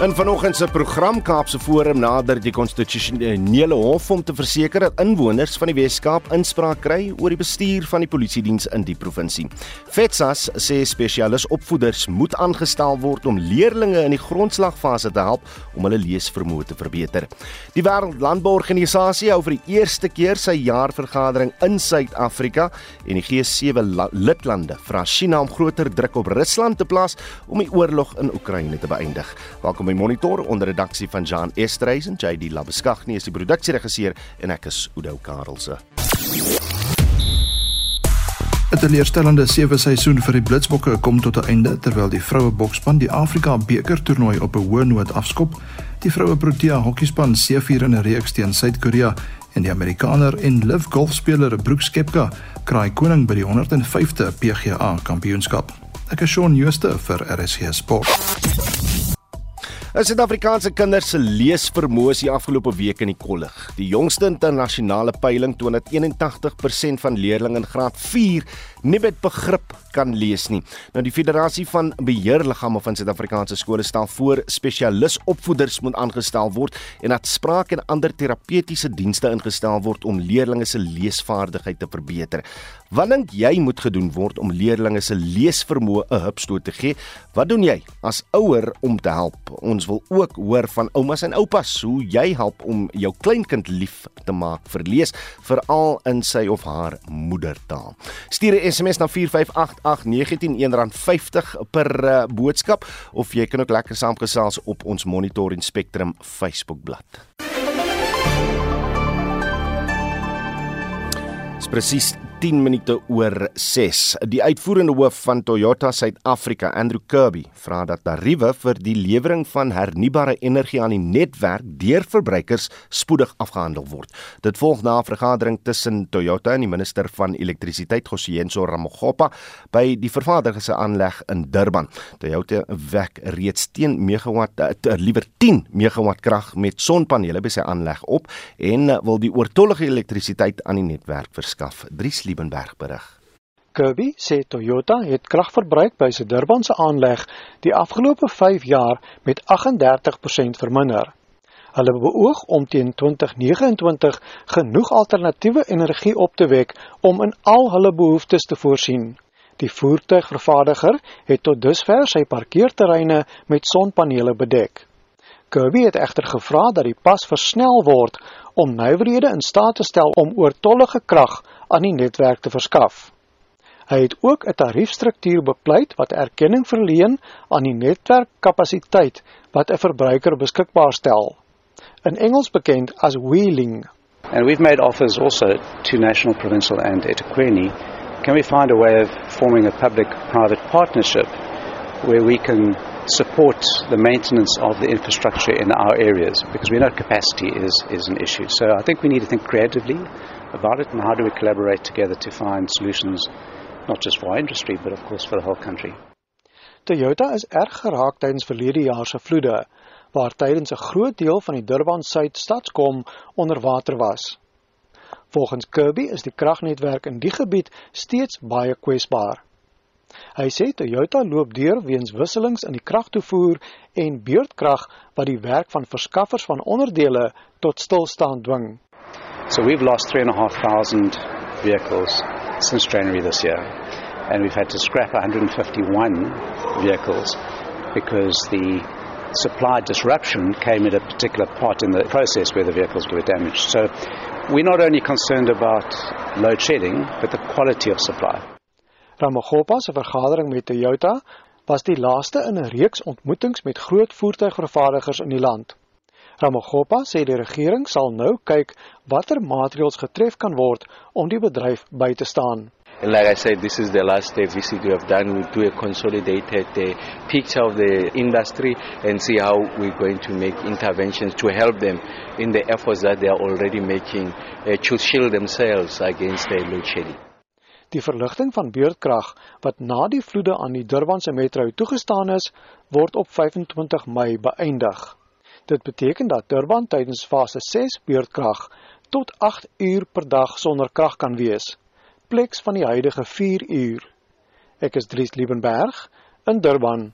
In vanoggend se program Kaapse Forum nader die konstitusionele hof om te verseker dat inwoners van die Wes-Kaap inspraak kry oor die bestuur van die polisie diens in die provinsie. FETSAS sê spesialis opvoeders moet aangestel word om leerders in die grondslagfase te help om hulle leesvermoë te verbeter. Die Wêreldlandbouorganisasie hou vir die eerste keer sy jaarvergadering in Suid-Afrika en die G7 lidlande vra China om groter druk op Rusland te plaas om die oorlog in Oekraïne te beëindig. Welkom my monitor onder redaksie van Jan Estreisen, JD Labeskagni is die produksieregisseur en ek is Udo Karelse. 'n Teleurstellende sewe seisoen vir die Blitsbokke kom tot 'n einde terwyl die vroue bokspan die Afrika beker toernooi op 'n hoë noot afskop. Die vroue Protea hokkiespan seëvier in 'n reeks teen Suid-Korea en die Amerikaner en LIV golfspeler Brooks Koepka kraai koning by die 105de PGA kampioenskap. Ek is Shaun Schuster vir RSG Sport. In Suid-Afrikaanse kinders se leesvermoë is die afgelope week in die kollig. Die jongste internasionale peiling toon dat 81% van leerders in graad 4 nie met begrip kan lees nie. Nou die Federasie van Beheerliggame van Suid-Afrikaanse skole stel voor spesialis opvoeders moet aangestel word en dat spraak en ander terapeutiese dienste ingestel word om leerders se leesvaardigheid te verbeter. Wat dink jy moet gedoen word om leerders se leesvermoë 'n hupstoot te gee? Wat doen jy as ouer om te help? Ons wil ook hoor van oumas en oupas hoe jy help om jou kleinkind lief te maak vir lees, veral in sy of haar moedertaal. Stuur 'n SMS na 4588919 R50 per uh, boodskap of jy kan ook lekker saamgesels op ons Monitor en Spectrum Facebookblad. Presies 10 minute oor 6. Die uitvoerende hoof van Toyota Suid-Afrika, Andrew Kirby, vra dat tariewe vir die lewering van hernubare energie aan die netwerk deur verbruikers spoedig afgehandel word. Dit volg na 'n vergadering tussen Toyota en die minister van elektrisiteit, Gosienso Ramogopa, by die vervaardigers se aanleg in Durban. Toyota wek reeds 10 megawatt, uh, liewer 10 megawatt krag met sonpanele by sy aanleg op en wil die oortollige elektrisiteit aan die netwerk verskaf. Dries Liebenberg berig. Kirby sê Toyota het kragverbruik by sy Durbanse aanleg die afgelope 5 jaar met 38% verminder. Hulle beoog om teen 2029 genoeg alternatiewe energie op te wek om in al hulle behoeftes te voorsien. Die voertuigvervaardiger het tot dusver sy parkeerterreine met sonpanele bedek. Kirby het egter gevra dat die pas versnel word om nywerhede in staat te stel om oortollige krag aan die netwerk te verskaf. Hy het ook 'n tariefstruktuur bepleit wat erkenning verleen aan die netwerkkapasiteit wat 'n verbruiker beskikbaar stel. In Engels bekend as wheeling. And we've made offers also to National Provincial and eThekwini. Can we find a way of forming a public-private partnership where we can support the maintenance of the infrastructure in our areas because we know capacity is, is an issue. So I think we need to think creatively about it and how do we collaborate together to find solutions not just for our industry but of course for the whole country. Toyota is erg geraak tydens verlede jaar se vloede waar tydens 'n groot deel van die Durban Suid stadskom onder water was. Volgens Kirby is die kragnetwerk in die gebied steeds baie kwesbaar. Hy sê Toyota loop deur weens wisselings in die kragtoevoer en beurtkrag wat die werk van verskaffers van onderdele tot stilstand dwing. So we've lost 3,500 vehicles since January this year, and we've had to scrap 151 vehicles because the supply disruption came at a particular part in the process where the vehicles were damaged. So we're not only concerned about load shedding, but the quality of supply. Ramagopa se vergadering met Toyota was die laaste in 'n reeks ontmoetings met groot voertuigvervaardigers in die land. Ramagopa sê die regering sal nou kyk watter maatreëls getref kan word om die bedryf by te staan. And like I said, this is the last day visit we have done. We do a consolidated uh, picture of the industry and see how we're going to make interventions to help them in the efforts that they are already making uh, to shield themselves against the load shedding. Die verligting van beurtkrag wat na die vloede aan die Durbanse metro toegestaan is, word op 25 Mei beëindig. Dit beteken dat Durban tydens fase 6 beurtkrag tot 8 uur per dag sonder krag kan wees, pleks van die huidige 4 uur. Ek is Dries Liebenberg in Durban.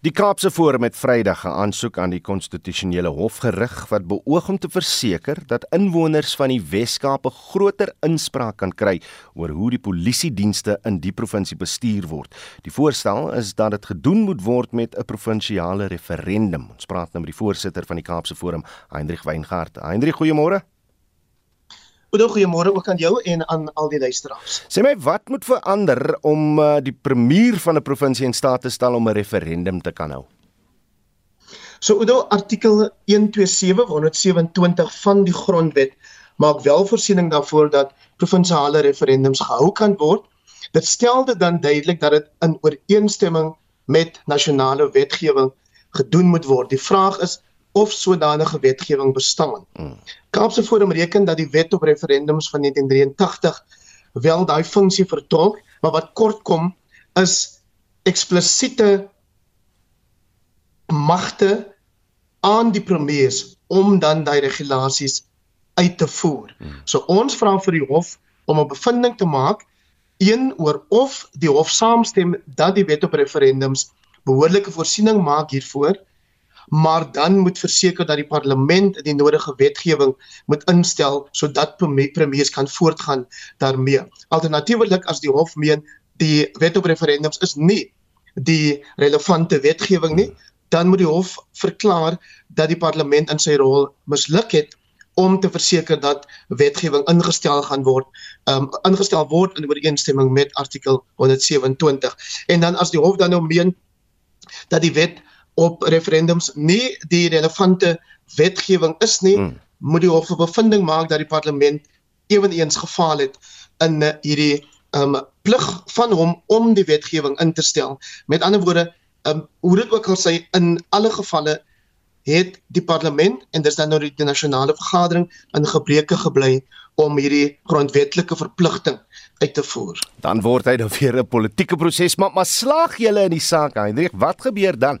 Die Kaapse Forum het Vrydag 'n aansoek aan die konstitusionele hof gerig wat beoog om te verseker dat inwoners van die Wes-Kaap 'n groter inspraak kan kry oor hoe die polisiedienste in die provinsie bestuur word. Die voorstel is dat dit gedoen moet word met 'n provinsiale referendum. Ons praat nou met die voorsitter van die Kaapse Forum, Hendrik Weingart. Hendrik, goeiemôre. Goeie goeiemôre ook aan jou en aan al die luisteraars. Sê my wat moet verander om uh, die premier van 'n provinsie in staat te stel om 'n referendum te kan hou? So Udo artikel 127 127 van die grondwet maak wel voorsiening daarvoor dat provinsiale referendums gehou kan word. Dit stel dit dan duidelik dat dit in ooreenstemming met nasionale wetgewing gedoen moet word. Die vraag is of sodanige wetgewing bestaan. Mm. Kaapse Forum reken dat die wet op referendums van 1983 wel daai funksie vertolk, maar wat kort kom is eksplisiete magte aan die premier om dan daai regulasies uit te voer. Mm. So ons vra vir die hof om 'n bevinding te maak een oor of die hof saamstem dat die wet op referendums behoorlike voorsiening maak hiervoor maar dan moet verseker dat die parlement die nodige wetgewing moet instel sodat premiers kan voortgaan daarmee. Alternatiefelik as die hof meen die wet op referendums is nie die relevante wetgewing nie, dan moet die hof verklaar dat die parlement in sy rol misluk het om te verseker dat wetgewing ingestel gaan word, um ingestel word in ooreenstemming met artikel 127. En dan as die hof dan nou meen dat die wet op referendums nie die relevante wetgewing is nie, hmm. moet die hof 'n bevinding maak dat die parlement ewenigs gefaal het in uh, hierdie um plig van hom om die wetgewing in te stel. Met ander woorde, um hoe dit ook al sê in alle gevalle het die parlement en dis dan nou die nasionale vergadering in gebreke gebly om hierdie grondwetlike verpligting uit te voer. Dan word hy dan weer 'n politieke proses, maar maar slaag julle in die saak, Hendrik, wat gebeur dan?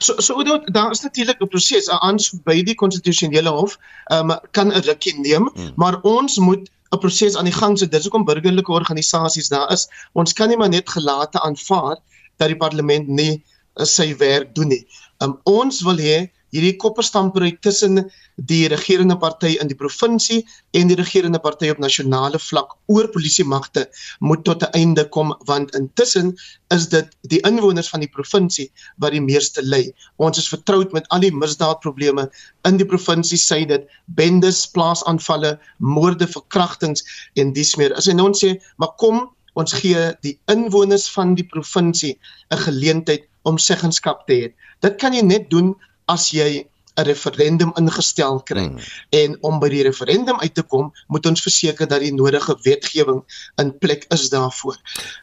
So so dit daar is natuurlik 'n proses aan by die konstitusionele hof, ehm um, kan 'n rukkie neem, hmm. maar ons moet 'n proses aan die gang sit. Dis hoekom burgerlike organisasies daar is. Ons kan nie maar net gelate aanvaar dat die parlement nie uh, sy werk doen nie. Ehm um, ons wil hê hierdie kopperstampery tussen die regerende party in die provinsie en die regerende party op nasionale vlak oor polisie magte moet tot 'n einde kom want intussen is dit die inwoners van die provinsie wat die meeste ly. Ons is vertroud met al die misdaadprobleme in die provinsie, sê dit bendes, plaasaanvalle, moorde, verkrachtings en dies meer. As hy nou sê, maar kom ons gee die inwoners van die provinsie 'n geleentheid om seggenskap te hê. Dit kan jy net doen as jy 'n referendum ingestel kry. Hmm. En om by die referendum uit te kom, moet ons verseker dat die nodige wetgewing in plek is daarvoor.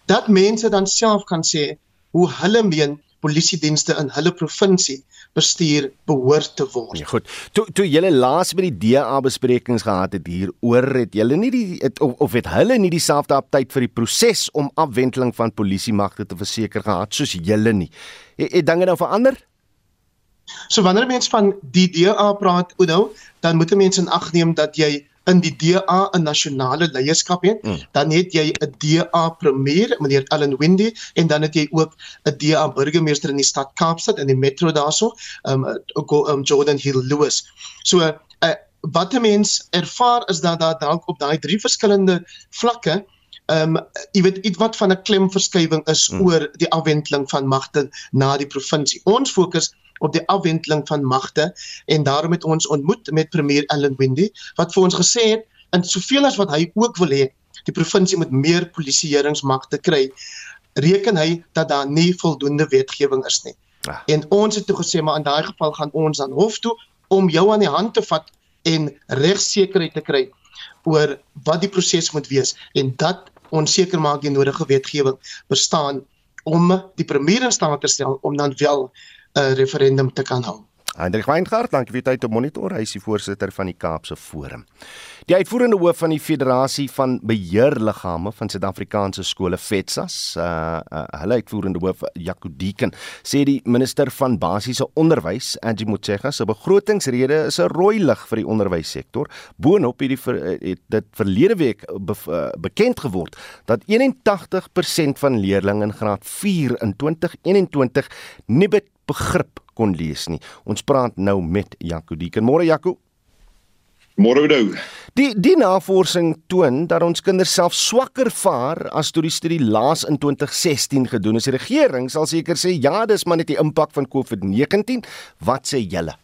Dat mense dan self kan sê hoe hulle meen polisiedienste in hulle provinsie bestuur behoort te word. Ja, goed. Toe toe julle laas by die DA besprekings gehad het hier oor het julle nie die het, of, of het hulle nie dieselfde aptyd vir die proses om afwendeling van polisie magte te verseker gehad soos julle nie. Het, het dinge nou verander? So wanneer mense van die DA praat, Oudo, dan moet 'n mens in ag neem dat jy in die DA 'n nasionale leierskap het, mm. dan het jy 'n DA premier, meneer Allan Windy, en dan het jy ook 'n DA burgemeester in die stad Kaapstad in die metro daarso, um, um Jordan Hill Lewis. So uh, wat 'n mens ervaar is dat daar dalk op daai drie verskillende vlakke Ehm um, jy weet iets wat van 'n klemverskywing is mm. oor die afwendeling van magte na die provinsie. Ons fokus op die afwendeling van magte en daarom het ons ontmoet met premier Allan Windy wat vir ons gesê het en soveel as wat hy ook wil hê die provinsie moet meer polisieeringsmagte kry reken hy dat daar nie voldoende wetgewing is nie. Ja. En ons het toe gesê maar in daai geval gaan ons aan hof toe om jou aan die hand te vat en regsekerheid te kry oor wat die proses moet wees en dat ons seker maak die nodige wetgewing bestaan om die premier in staat te stel om dan wel 'n referendum te kan hou. Hendrik Weingart, dankie vir tyd om monitor. Hy is die voorsitter van die Kaapse Forum. Die uitvoerende hoof van die Federasie van Beheerliggame van Suid-Afrikaanse skole FETSAS, uh, uh hulle uitvoerende hoof Jaco Deeken, sê die minister van basiese onderwys, Angie Motshega, se begrotingsrede is 'n rooi lig vir die onderwyssektor. Boonop het, die, het dit verlede week be, uh, bekend geword dat 81% van leerders in graad 4 in 2021 nie begrip kon lees nie. Ons praat nou met Jaco Dieken. Môre Jaco. Môre Oudo. Die die navorsing toon dat ons kinders self swakker vaar as toe die studie laas in 2016 gedoen is. Die regering sal seker sê ja, dis maar net die impak van COVID-19. Wat sê julle?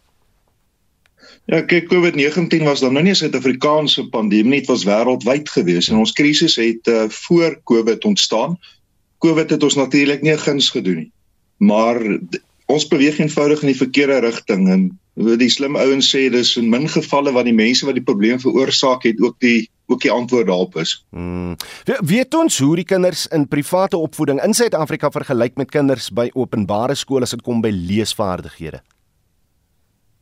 Ja, kyk COVID-19 was dan nou nie 'n Suid-Afrikaanse pandemie, dit was wêreldwyd gewees en ons krisis het uh, voor COVID ontstaan. COVID het ons natuurlik nie guns gedoen nie. Maar ons beweeg eenvoudig in die verkeerde rigting en die slim ouens sê dis in min gevalle wat die mense wat die probleem veroorsaak het ook die ook die antwoord daarop is. Hmm. Weet ons hoe die kinders in private opvoeding in Suid-Afrika vergelyk met kinders by openbare skole as dit kom by leesvaardighede?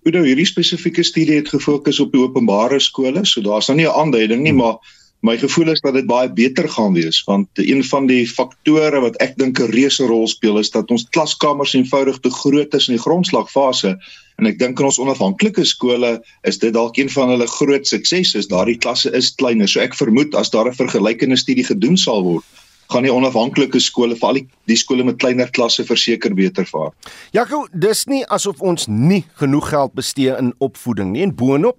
Oudo, hierdie spesifieke studie het gefokus op die openbare skole, so daar's nou nie 'n aanduiding nie, hmm. maar my gevoel is dat dit baie beter gaan wees want een van die faktore wat ek dink 'n reuse rol speel is dat ons klaskamers eenvoudig te groot is in die grondslagfase. En ek dink in ons onafhanklike skole is dit dalk een van hulle groot suksesse is. Daardie klasse is kleiner. So ek vermoed as daar 'n vergelykende studie gedoen sal word gaan die onafhanklike skole veral die, die skole met kleiner klasse verseker beter vaar. Jaco, dis nie asof ons nie genoeg geld bestee in opvoeding nie en boonop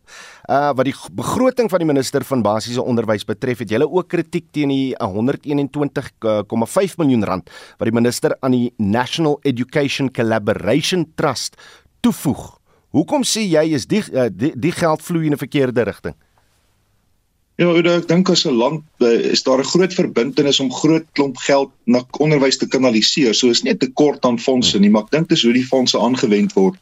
uh wat die begroting van die minister van basiese onderwys betref, het julle ook kritiek teen die 121,5 miljoen rand wat die minister aan die National Education Collaboration Trust toevoeg. Hoekom sê jy is die uh, die, die geld vloei in 'n verkeerde rigting? Ja, ek dink as 'n land eh, is daar 'n groot verbintenis om groot klomp geld na onderwys te kanaliseer. So is nie 'n tekort aan fondse nie, maar ek dink dis hoe die fondse aangewend word.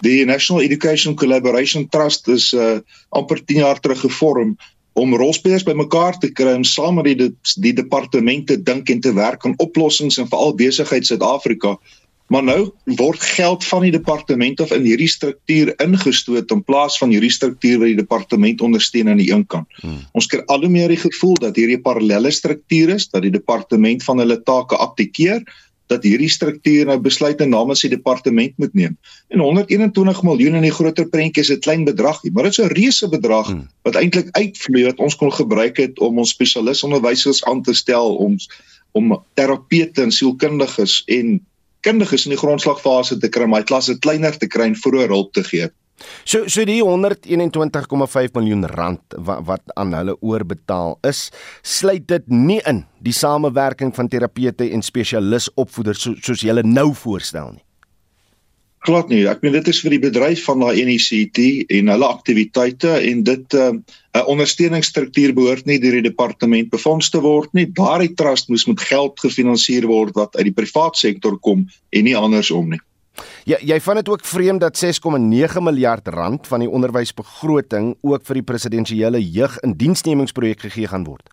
Die National Education Collaboration Trust is uh amper 10 jaar terug gevorm om rolspelers bymekaar te kry om saam met die die departemente dink en te werk aan oplossings en veral besigheid Suid-Afrika Maar nou word geld van die departement of in hierdie struktuur ingestoot in plaas van hierdie struktuur wat die departement ondersteun aan die een kant. Hmm. Ons kry al hoe meer die gevoel dat hierdie parallelle struktuur is, dat die departement van hulle take abdikeer, dat hierdie struktuur nou besluite namens die departement moet neem. En 121 miljoen in die groter prentjie is 'n klein bedrag, maar dit is 'n reuse bedrag hmm. wat eintlik uitvloei wat ons kon gebruik het om ons spesialisonderwysers aan te stel om om terapeute en sielkundiges en kundiges in die grondslagfase te kry, my klasse kleiner te kry en vroeër hulp te gee. So so die 121,5 miljoen rand wat, wat aan hulle oorbetaal is, sluit dit nie in die samewerking van terapeute en spesialis opvoeders so, soos jy nou voorstel nie glad nie. Ek meen dit is vir die bedryf van daai NECT en hulle aktiwiteite en dit 'n uh, ondersteuningsstruktuur behoort nie deur die departement befonds te word nie. Daardie trust moes met geld gefinansier word wat uit die privaat sektor kom en nie andersom nie. Ja, jy vind dit ook vreemd dat 6,9 miljard rand van die onderwysbegroting ook vir die presidensiële jeug-indiensnemingsprojek gegee gaan word.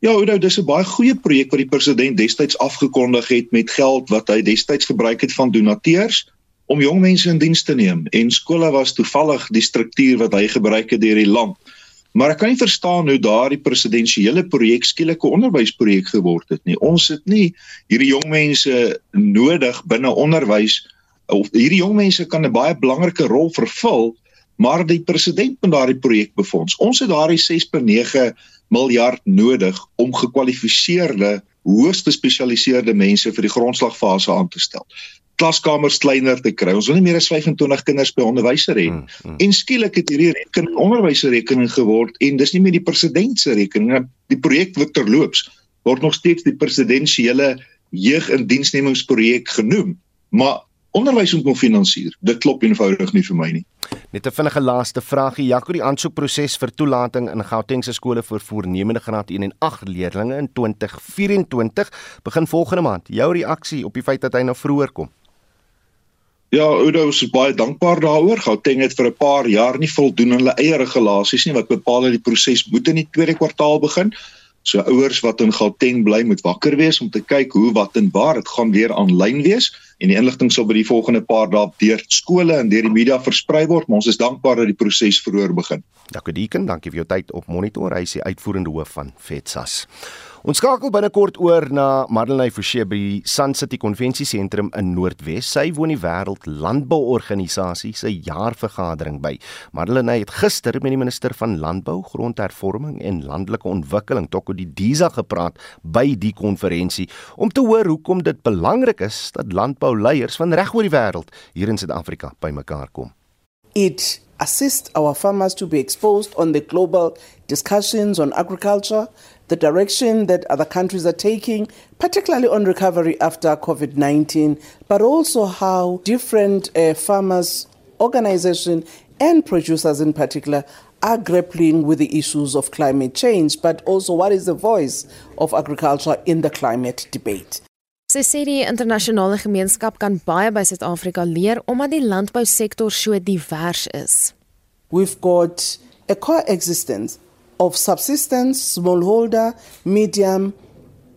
Ja, Oudo, dis 'n baie goeie projek wat die president destyds afgekondig het met geld wat hy destyds gebruik het van donateurs om jong mense in diens te neem en skole was toevallig die struktuur wat hy gebruik het deur die land. Maar ek kan nie verstaan hoe daardie presidensiële projek skielik 'n onderwysprojek geword het nie. Ons het nie hierdie jong mense nodig binne onderwys of hierdie jong mense kan 'n baie belangrike rol vervul, maar die president moet daardie projek befonds. Ons het daardie 6.9 miljard nodig om gekwalifiseerde, hoogs gespesialiseerde mense vir die grondslagfase aan te stel. Klaskamers kleiner te kry. Ons wil nie meer as 25 kinders by onderwyser hê. Mm, mm. En skielik het hierdie rekening onderwyserrekening geword en dis nie meer die president se rekening. Die projek wat terloops word nog steeds die presidensiële jeugindiensnemingsprojek genoem, maar onderwys moet nog finansier. Dit klop eenvoudig nie vir my nie. Net 'n vinnige laaste vraagie. Jaco, die aansoekproses vir toelating in Gautengse skole vir voornemende graad 1 en 8 leerders in 2024 begin volgende maand. Jou reaksie op die feit dat hy nou vroeër kom? Ja, Oudo is baie dankbaar daaroor. Gauteng het vir 'n paar jaar nie voldoen aan hulle eie regulasies nie wat bepaal dat die proses moet in die tweede kwartaal begin. So ouers wat in Gauteng bly moet wakker wees om te kyk hoe wat en waar dit gaan weer aanlyn wees en die inligting sal by die volgende paar dae deur skole en deur die media versprei word, maar ons is dankbaar dat die proses vroeër begin. Dankie Deacon, dankie vir jou tyd op Monitor. Hy is die uitvoerende hoof van FETSAS. Ons skakel binnekort oor na Madeleine Forsie by Sun City Konvensiesentrum in Noordwes. Sy woon die Wêreld Landbouorganisasie se jaarvergadering by. Madeleine het gister met die minister van Landbou, Grondhervorming en Landelike Ontwikkeling, Toko die Diza gepraat by die konferensie om te hoor hoekom dit belangrik is dat landbouleiers van reg oor die wêreld hier in Suid-Afrika bymekaar kom. It assist our farmers to be exposed on the global discussions on agriculture, the direction that other countries are taking, particularly on recovery after COVID 19, but also how different uh, farmers, organizations, and producers in particular are grappling with the issues of climate change, but also what is the voice of agriculture in the climate debate. Sy sê die internasionale gemeenskap kan baie by Suid-Afrika leer omdat die landbousektor so divers is. We've got a coexistence of subsistence, smallholder, medium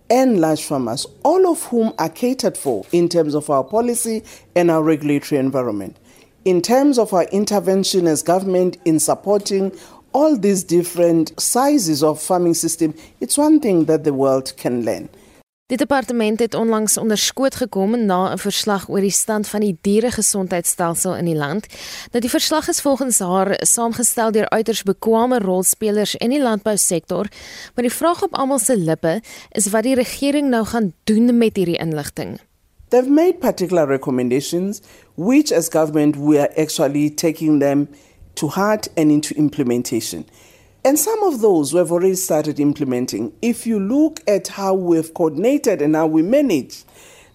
and large farmers, all of whom are catered for in terms of our policy and our regulatory environment. In terms of our intervention as government in supporting all these different sizes of farming system, it's one thing that the world can learn. Die departement het onlangs onder skoot gekom na 'n verslag oor die stand van die dieregesondheidstelsel in die land. Nou die verslag is volgens haar saamgestel deur uiters bekwame rolspelers in die landbousektor, maar die vraag op almal se lippe is wat die regering nou gaan doen met hierdie inligting. They've made particular recommendations which as government we are actually taking them to heart and into implementation. And some of those we have already started implementing. If you look at how we've coordinated and how we manage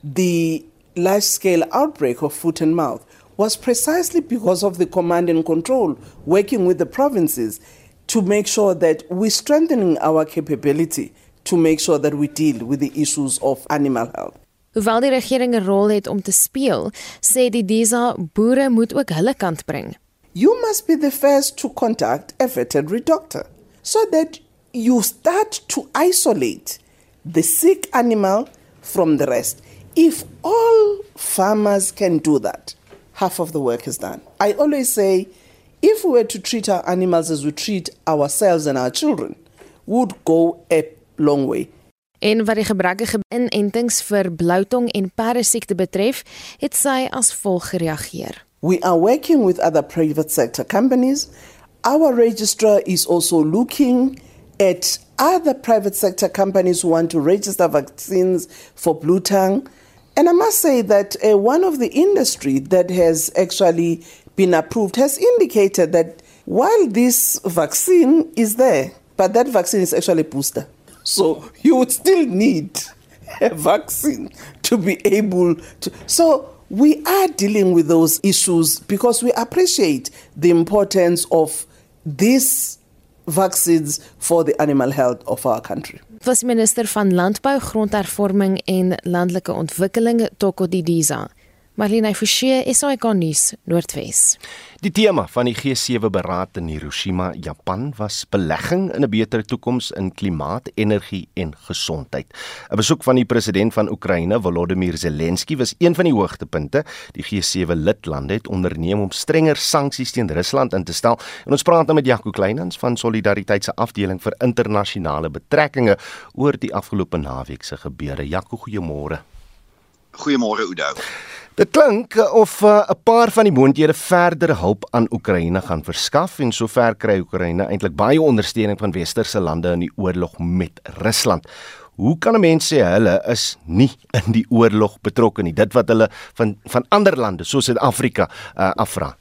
the large scale outbreak of foot and mouth, was precisely because of the command and control working with the provinces to make sure that we're strengthening our capability to make sure that we deal with the issues of animal health. Hoewel die regering 'n rol het om te speel, sê die DISA boere moet ook hulle kant bring. You must be the first to contact a veterinary doctor so that you start to isolate the sick animal from the rest. If all farmers can do that, half of the work is done. I always say if we were to treat our animals as we treat ourselves and our children, would go a long way. En wat die gebrekkige inentings vir bloutong en perdesiekte betref, het sy as volg gereageer. We are working with other private sector companies. Our registrar is also looking at other private sector companies who want to register vaccines for blue tongue. And I must say that uh, one of the industry that has actually been approved has indicated that while this vaccine is there, but that vaccine is actually a booster. So you would still need a vaccine to be able to. So we are dealing with those issues because we appreciate the importance of these vaccines for the animal health of our country. Was minister van Landbou, Grondhervorming en Landelike Ontwikkeling Toko Didiza. Marlene Forsie, SAK nuus, Noordwes. Die tema van die G7 beraad in Hiroshima, Japan, was belegging in 'n beter toekoms in klimaat, energie en gesondheid. 'n Besoek van die president van Oekraïne, Volodymyr Zelensky, was een van die hoogtepunte. Die G7 lidlande het onderneem om strenger sanksies teen Rusland in te stel. En ons praat nou met Jaco Kleinhans van Solidariteit se afdeling vir internasionale betrekkinge oor die afgelope naweek se gebeure. Jaco, goeiemôre. Goeiemôre Oudo. Dit klink of 'n uh, paar van die moonthede verder hulp aan Oekraïne gaan verskaf en sover kry Oekraïne eintlik baie ondersteuning van westerse lande in die oorlog met Rusland. Hoe kan 'n mens sê hulle is nie in die oorlog betrokke nie? Dit wat hulle van van ander lande soos Suid-Afrika uh, afvra.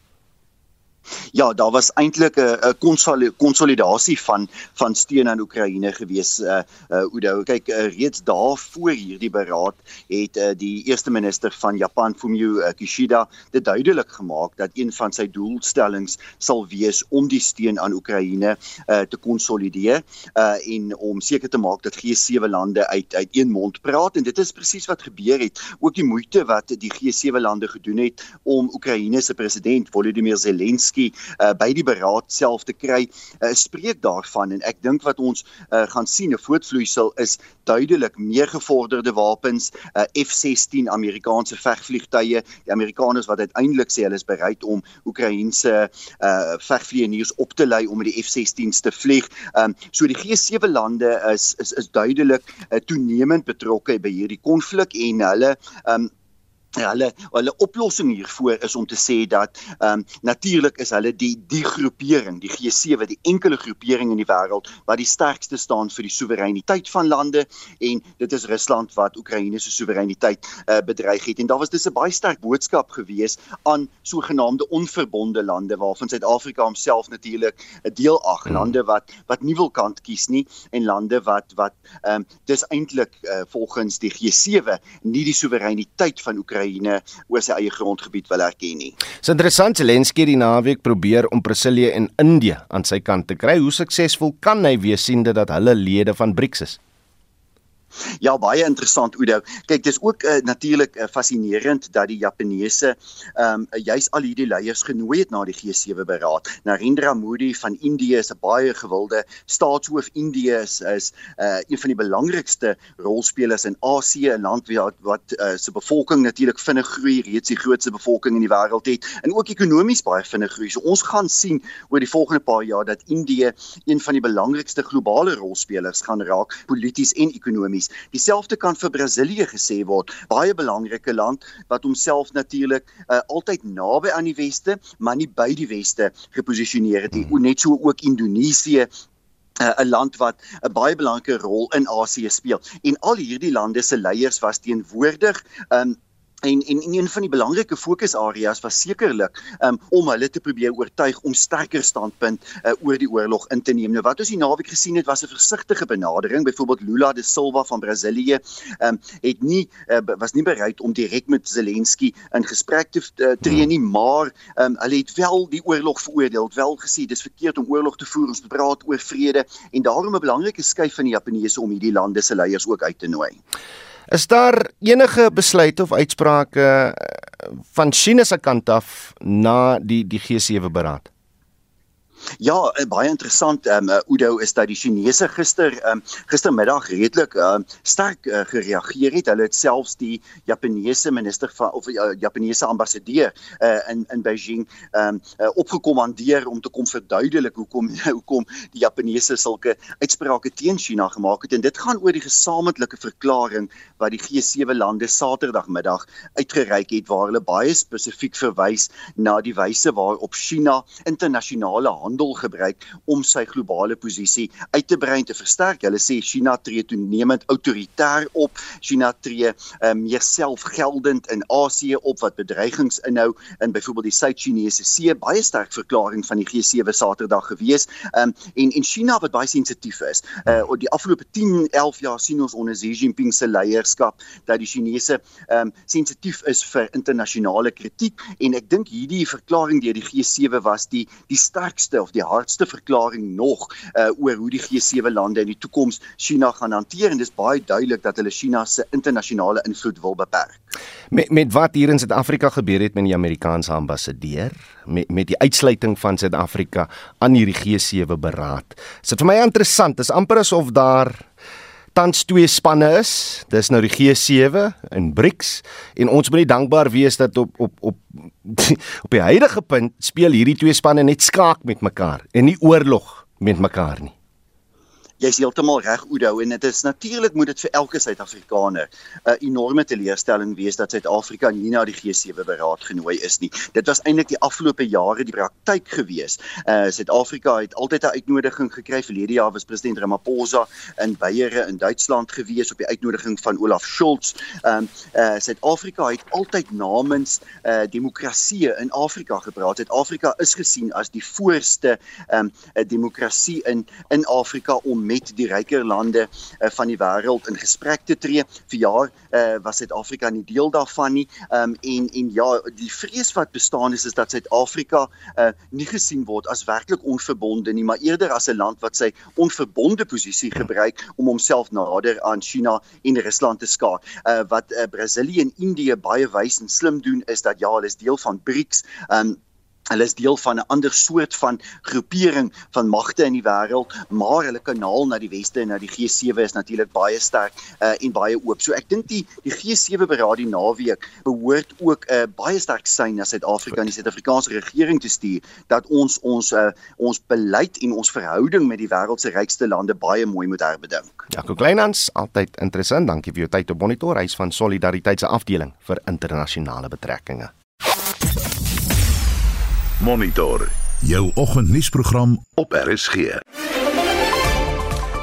Ja, daar was eintlik 'n konsolidasie van van steun aan Oekraïne gewees. Uh uh Udo, kyk uh, reeds daar voor hierdie beraad het uh, die eerste minister van Japan, Fumio uh, Kishida, dit duidelik gemaak dat een van sy doelstellings sal wees om die steun aan Oekraïne uh te konsolideer uh en om seker te maak dat G7 lande uit uit een mond praat en dit is presies wat gebeur het. Ook die moeite wat die G7 lande gedoen het om Oekraïne se president Volodymyr Zelensky Zelensky uh, by die beraad self te kry, uh, spreek daarvan en ek dink wat ons uh, gaan sien 'n voortvloeisel is duidelik meer gevorderde wapens, uh, F16 Amerikaanse vegvliegtuie, die Amerikaners wat uiteindelik sê hulle is bereid om Oekraïense uh, vegvlieëniers op te lei om met die F16s te vlieg. Um, so die G7 lande is is is duidelik uh, toenemend betrokke by hierdie konflik en hulle um, hulle hulle oplossing hiervoor is om te sê dat ehm um, natuurlik is hulle die die groepering, die G7, die enkele groepering in die wêreld wat die sterkste staan vir die soewereiniteit van lande en dit is Rusland wat Oekraïne se soewereiniteit uh, bedreig het. En daar was dis 'n baie sterk boodskap gewees aan sogenaamde onverbonde lande waarvan Suid-Afrika homself natuurlik 'n deel ag, hmm. lande wat wat nie wil kant kies nie en lande wat wat ehm um, dis eintlik uh, volgens die G7 nie die soewereiniteit van Oekraïne Oekraïne oor sy eie grondgebied wil erken nie. Dis interessant Zelensky die naweek probeer om Brasilië en Indië aan sy kant te kry. Hoe suksesvol kan hy wees siende dat hulle lede van BRICS is? Ja, baie interessant Oudo. Kyk, dis ook uh, natuurlik uh, fascinerend dat die Japaneese ehm um, juis al hierdie leiers genooi het na die G7 beraad. Narendra Modi van Indië is 'n baie gewilde staatshoof. Indië is is uh, een van die belangrikste rolspelers in Asië, 'n land wat wat uh, se bevolking natuurlik vinnig groei, reeds die grootste bevolking in die wêreld het en ook ekonomies baie vinnig groei. So ons gaan sien oor die volgende paar jaar dat Indië een van die belangrikste globale rolspelers gaan raak, polities en ekonomies kwessies. Dieselfde kan vir Brasilië gesê word. Baie belangrike land wat homself natuurlik uh, altyd naby aan die weste, maar nie by die weste geposisioneer het nie. Hmm. Net so ook Indonesië 'n uh, land wat 'n baie belangrike rol in Asië speel. En al hierdie lande se leiers was teenwoordig um, En en en een van die belangrike fokusareas was sekerlik um, om hulle te probeer oortuig om sterker standpunt uh, oor die oorlog in te neem. Nou wat ons die naweek gesien het was 'n versigtige benadering. Byvoorbeeld Lula da Silva van Brasilië um, het nie uh, was nie bereid om direk met Zelensky in gesprek te uh, tree nie, maar um, hulle het wel die oorlog veroordeel, wel gesê dis verkeerd om oorlog te voer, ons moet praat oor vrede en daarom 'n belangrike skuif van die Japaneese om hierdie lande se leiers ook uit te nooi. Is daar enige besluit of uitsprake eh, van China se kant af na die die G7 beraad? Ja, eh, baie interessant. Ehm um, Udo is dat die Chinese gister ehm um, gistermiddag redelik ehm um, sterk uh, gereageer het. Hulle het selfs die Japaneese minister van of uh, Japaneese ambassadeur uh, in in Beijing ehm um, uh, opgekommandeer om te kom verduidelik hoekom hoekom die Japaneese sulke uitsprake teen China gemaak het. En dit gaan oor die gesamentlike verklaring wat die G7 lande Saterdagmiddag uitgereik het waar hulle baie spesifiek verwys na die wyse waarop China internasionale handel gebruik om sy globale posisie uit te brei en te versterk. Hulle sê China tree toenemend autoritair op. China tree um, meer selfgeldend in Asië op wat bedreigings inhou in byvoorbeeld die Suid-Chinese See. Baie sterk verklaring van die G7 Saterdag gewees. Um, en en China wat baie sensitief is. Uh oor die afgelope 10, 11 jaar sien ons onder Xi Jinping se leierskap dat die Chinese um sensitief is vir internasionale kritiek en ek dink hierdie verklaring deur die G7 was die die sterkste of die hardste verklaring nog uh, oor hoe die G7 lande in die toekoms China gaan hanteer en dis baie duidelik dat hulle China se internasionale invloed wil beperk. Met met wat hier in Suid-Afrika gebeur het met die Amerikaanse ambassadeur met met die uitsluiting van Suid-Afrika aan hierdie G7 beraad. Dit vir my interessant, is amper asof daar tans twee spanne is. Dis nou die G7 en BRICS en ons moet dankbaar wees dat op op op op die huidige punt speel hierdie twee spanne net skaak met mekaar en nie oorlog met mekaar nie jy's heeltemal reg Oudo en dit is natuurlik moet dit vir elke Suid-Afrikaner 'n enorme teleurstelling wees dat Suid-Afrika nie na die G7 beraad genooi is nie. Dit was eintlik die afgelope jare die praktyk gewees. Uh Suid-Afrika het altyd 'n uitnodiging gekry. Verlede jaar was president Ramaphosa in Beiere in Duitsland gewees op die uitnodiging van Olaf Scholz. Um uh Suid-Afrika het altyd namens uh demokrasie in Afrika gepraat. Suid-Afrika is gesien as die voorste um 'n demokrasie in in Afrika om met die ryker lande uh, van die wêreld in gesprek te tree. Vir jaar uh, was Suid-Afrika nie deel daarvan nie. Um, en en ja, die vrees wat bestaan is is dat Suid-Afrika uh, nie gesien word as werklik onverbonde nie, maar eerder as 'n land wat sy onverbonde posisie gebruik om homself nader aan China en Rusland te skaar. Uh, wat uh, Brasilië en Indië baie wys en slim doen is dat ja, hulle is deel van BRICS. Um, Hulle is deel van 'n ander soort van groepering van magte in die wêreld, maar hulle kanaal na die weste en na die G7 is natuurlik baie sterk uh, en baie oop. So ek dink die die G7 beraad die naweek behoort ook 'n uh, baie sterk sein na Suid-Afrika en die Suid-Afrikaanse regering te stuur dat ons ons uh, ons beleid en ons verhouding met die wêreld se rykste lande baie mooi moet herbedink. Jaco Kleinhans, altyd interessant. Dankie vir jou tyd op Monitor. Hy's van Solidariteit se afdeling vir internasionale betrekkinge. Monitor jou oggendnuusprogram op RSG.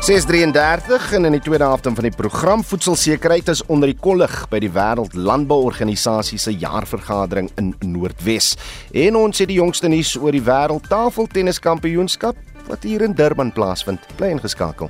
633 en in die tweede helfte van die program voedselsekerheid is onder die kollig by die Wêreld Landbouorganisasie se jaarvergadering in Noordwes. En ons het die jongste nuus oor die Wêreld Tafeltenniskampioenskap wat hier in Durban plaasvind. Bly ingeskakel.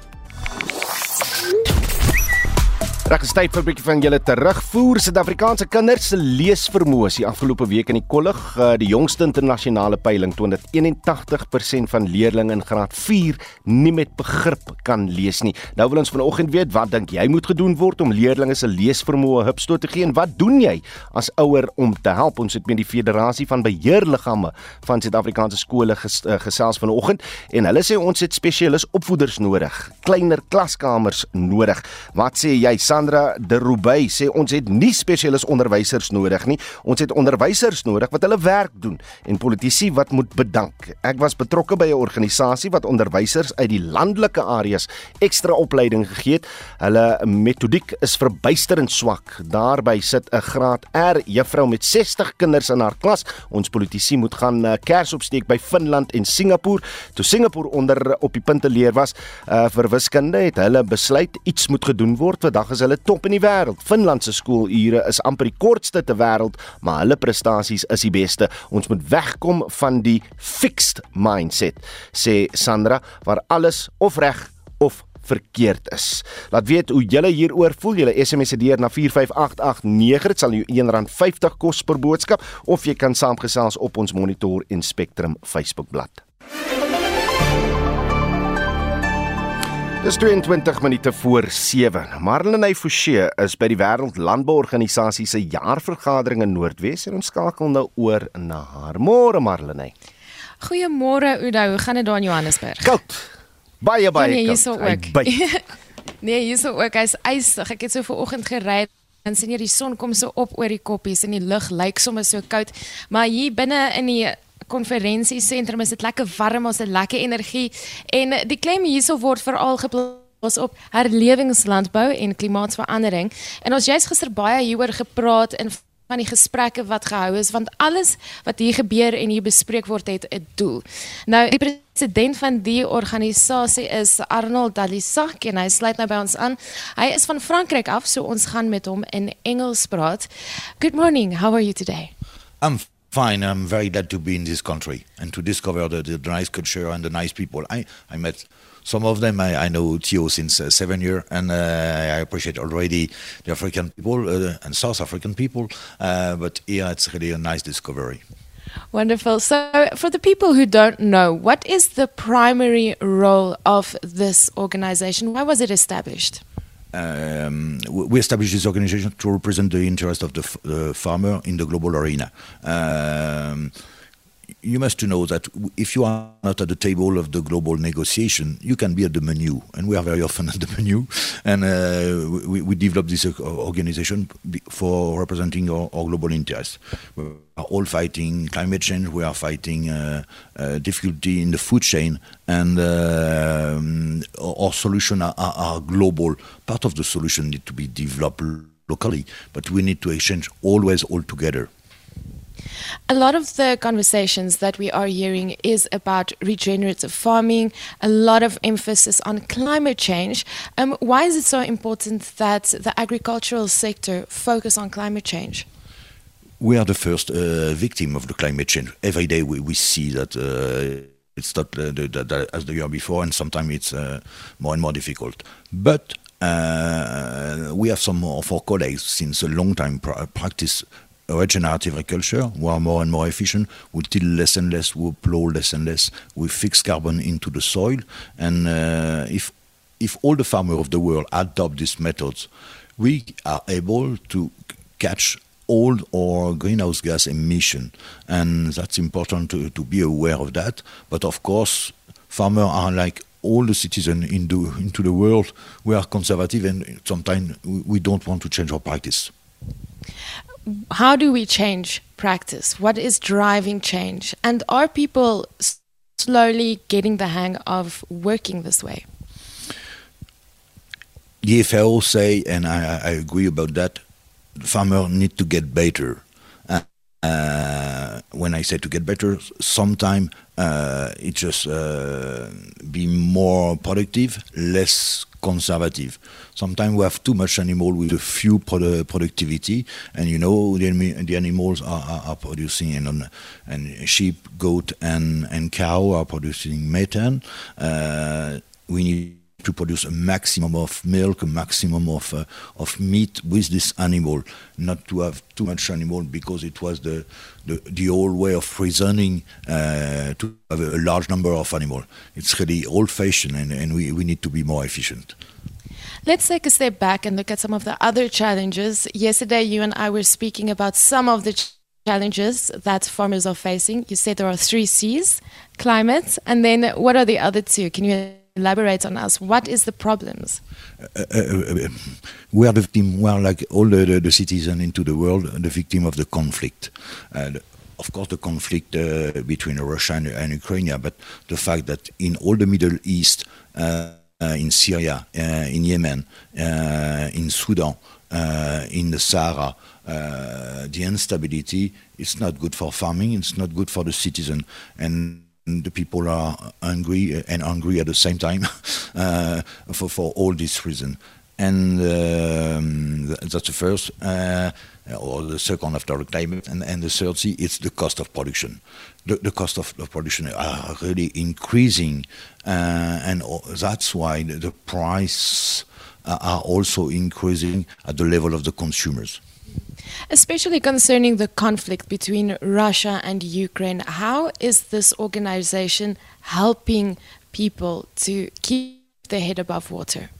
Reg is tyd vir 'n bietjie van julle terugvoer. Suid-Afrikaanse kinders se leesvermoë is die afgelope week in die kollig, uh, die jongste internasionale peiling toon dat 81% van leerders in graad 4 nie met begrip kan lees nie. Nou wil ons vanoggend weet, wat dink jy moet gedoen word om leerders se leesvermoë hupstoot te gee en wat doen jy as ouer om te help? Ons het met die Federasie van Beheerliggame van Suid-Afrikaanse skole ges, uh, gesels vanoggend en hulle sê ons het spesialis opvoeders nodig, kleiner klaskamers nodig. Wat sê jy? Sandra de Roubaix sê ons het nie spesialis onderwysers nodig nie. Ons het onderwysers nodig wat hulle werk doen en politici wat moet bedank. Ek was betrokke by 'n organisasie wat onderwysers uit die landelike areas ekstra opleiding gegee het. Hulle metodiek is verbuisterend swak. Daarby sit 'n graad R juffrou met 60 kinders in haar klas. Ons politici moet gaan uh, kers opsteek by Finland en Singapore. Toe Singapore onder op die punte leer was uh, vir wiskunde het hulle besluit iets moet gedoen word. Vandag is hulle top in die wêreld. Finland se skoolure is amper die kortste ter wêreld, maar hulle prestasies is die beste. Ons moet wegkom van die fixed mindset, sê Sandra, waar alles of reg of verkeerd is. Laat weet hoe julle hieroor voel. Julle SMS deur na 45889. Dit sal jou R1.50 kos per boodskap of jy kan saamgesels op ons Monitor en Spectrum Facebookblad. Dis 22 minute voor 7. Marlene Forsie is by die Wêreld Landbouorganisasie se jaarvergadering in Noordwes en ons skakel nou oor na haar. Môre Marlene. Goeiemôre Oudo, hoe gaan dit daar in Johannesburg? Koud. Baie baie nee, koud. ook. nee, hierso ook. Hy's ysig. Ek het so vanoggend gery en sien jy die son kom so op oor die koppies en die lug lyk sommer so koud, maar hier binne in die konferensiesentrum is dit lekker warm, ons het lekker energie en die klem hierso word veral geplaas op herlewingslandbou en klimaatsverandering. En ons jy's gister baie hieroor gepraat in van die gesprekke wat gehou is want alles wat hier gebeur en hier bespreek word het 'n doel. Nou die president van die organisasie is Arnold Dalisac en hy sluit nou by ons aan. Hy is van Frankryk af, so ons gaan met hom in Engels praat. Good morning. How are you today? I'm fine. I'm very glad to be in this country and to discover the, the nice culture and the nice people. I, I met some of them. I, I know Theo since uh, seven years, and uh, I appreciate already the African people uh, and South African people. Uh, but here it's really a nice discovery. Wonderful. So, for the people who don't know, what is the primary role of this organization? Why was it established? Um, we established this organization to represent the interest of the uh, farmer in the global arena. Um, you must know that if you are not at the table of the global negotiation, you can be at the menu, and we are very often at the menu. And uh, we, we developed this uh, organization for representing our, our, global interests. We are all fighting climate change. We are fighting uh, uh, difficulty in the food chain, and um, our solution are, are, are global. Part of the solution need to be developed locally, but we need to exchange always all together. A lot of the conversations that we are hearing is about regenerative farming, a lot of emphasis on climate change. Um, why is it so important that the agricultural sector focus on climate change? We are the first uh, victim of the climate change. Every day we, we see that uh, it's not uh, the, the, the, as the year before, and sometimes it's uh, more and more difficult. But uh, we have some of our colleagues since a long time practice regenerative agriculture, we are more and more efficient, we till less and less, we plow less and less, we fix carbon into the soil. And uh, if, if all the farmers of the world adopt these methods, we are able to catch all our greenhouse gas emission, and that's important to, to be aware of that. But of course, farmers are like all the citizens into into the world. We are conservative, and sometimes we don't want to change our practice. How do we change practice? What is driving change? And are people slowly getting the hang of working this way? The FAO say, and I, I agree about that, farmers need to get better. Uh, uh, when I say to get better, sometimes uh, it just uh, be more productive, less conservative. Sometimes we have too much animal with a few produ- productivity, and you know the, the animals are, are, are producing, and, and sheep, goat, and, and cow are producing methane. Uh, we need to produce a maximum of milk, a maximum of uh, of meat with this animal, not to have too much animal because it was the the, the old way of reasoning uh, to have a large number of animal. It's really old-fashioned, and, and we, we need to be more efficient. Let's take a step back and look at some of the other challenges. Yesterday, you and I were speaking about some of the ch- challenges that farmers are facing. You said there are three C's climate, and then what are the other two? Can you elaborate on us. What is the problems? Uh, uh, uh, we are the victim. We are like all the, the, the citizens into the world, the victim of the conflict. Of course, the conflict between Russia and, and, Ukraine, but the fact that in all the Middle East, Uh, in Syria, uh, in Yemen, uh, in Sudan, in the Sahara, the instability, it's not good for farming. It's not good for the citizen, and the people are angry and angry at the same time uh, for, for all these reasons. And um, that's the first, uh, or the second after the climate. And, and the third C, it's the cost of production. The, the cost of, of production are really increasing, uh, and that's why the, the price are also increasing at the level of the consumers. Especially concerning the conflict between Russia and Ukraine, how is this organization helping people to keep their head above water?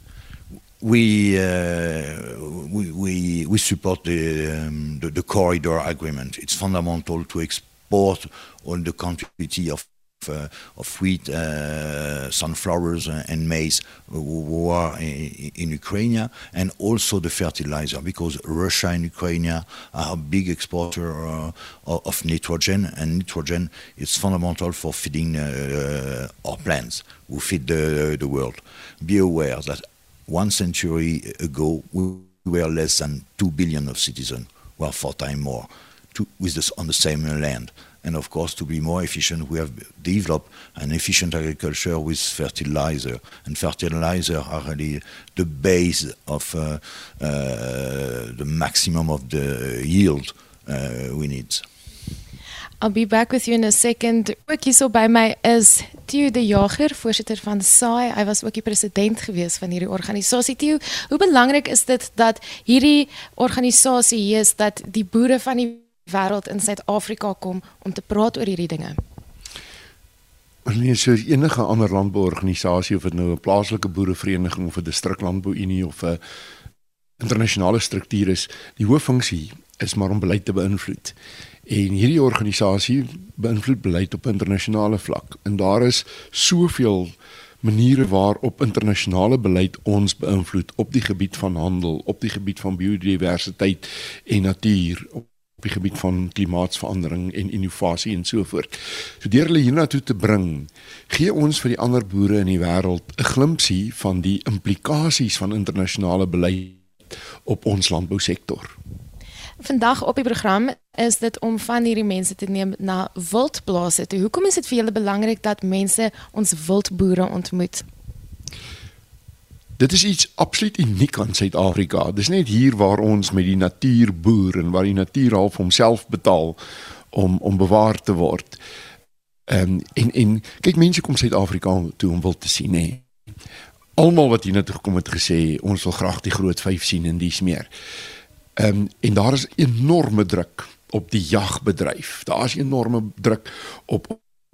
We, uh, we, we, we support the, um, the, the corridor agreement. It's fundamental to export all the quantity of uh, of wheat, uh, sunflowers, uh, and maize who are in, in, Ukraine, and also the fertilizer, because Russia and Ukraine are a big exporter uh, of nitrogen, and nitrogen is fundamental for feeding our plants, who feed the, the world. Be aware that one century ago, we were less than 2 billion of citizens, well, four times more, to, with this, on the same land. And of course to be more efficient we have developed an efficient agriculture with fertilizer. And fertilizer are really the base of uh, uh, the maximum of the yield uh, we need I'll be back with you in a second. Ook hierso by my is Theo De Jager, voorsitter van SAI. Hy was ook die president gewees van hierdie organisasie. Theo, hoe belangrik is dit dat hierdie organisasie hier is dat die boere van die wêreld in Suid-Afrika kom om te praat oor hierdie dinge. Alleen soos enige ander landbouorganisasie of dit nou 'n plaaslike boerevereniging of 'n distriklandbouunie of 'n internasionale struktuur is, die hooffunksie is maar om beleid te beïnvloed. En hierdie organisasie beïnvloed beleid op internasionale vlak. En daar is soveel maniere waarop internasionale beleid ons beïnvloed op die gebied van handel, op die gebied van biodiversiteit en natuur, op op die gebied van klimaatsverandering en innovasie en so voort. So deur hulle hiernatoe te bring, gee ons vir die ander boere in die wêreld 'n glimpsie van die implikasies van internasionale beleid op ons landbousektor. Vandag op die program is dit om van hierdie mense te neem na wildplase toe. Hoekom is dit vir julle belangrik dat mense ons wildboere ontmoet? Dit is iets absoluut uniek aan Suid-Afrika. Dis net hier waar ons met die natuur boer en waar die natuur half homself betaal om om bewaar te word. Um, en en kyk mense kom Suid-Afrika toe om wil te sien hè. Almal wat hier toe gekom het gesê ons wil graag die groot vyf sien en dis meer. Ehm um, en daar is enorme druk op die jagbedryf. Daar's enorme druk op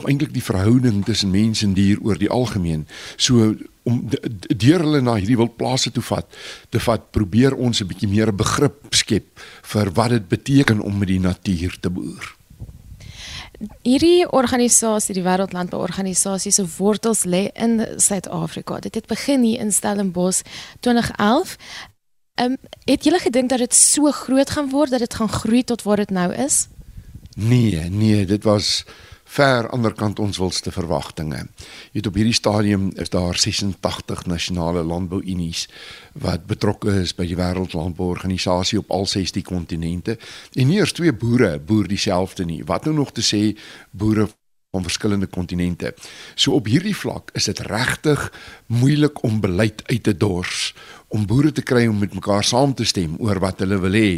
eintlik die verhouding tussen mens en dier oor die algemeen. So om deur hulle na hierdie wildplase toe vat, te vat, probeer ons 'n bietjie meer begrip skep vir wat dit beteken om met die natuur te boer. Hierdie organisasie, die Wêreldlandbouorganisasie se wortels lê in Suid-Afrika. Dit het begin hier in Stellenbosch 2011. Ehm um, het julle gedink dat dit so groot gaan word dat dit gaan groei tot waar dit nou is? Nee, nee, dit was ver anderkant ons wilste verwagtinge. Jy weet op hierdie stadium is daar 86 nasionale landbouunies wat betrokke is by die wêreldlandbouorganisasie op al 16 kontinente. En nie eers twee boere boer dieselfde nie. Wat nou nog te sê boere van verskillende kontinente. So op hierdie vlak is dit regtig moeilik om beleid uit te dors om boere te kry om met mekaar saam te stem oor wat hulle wil hê.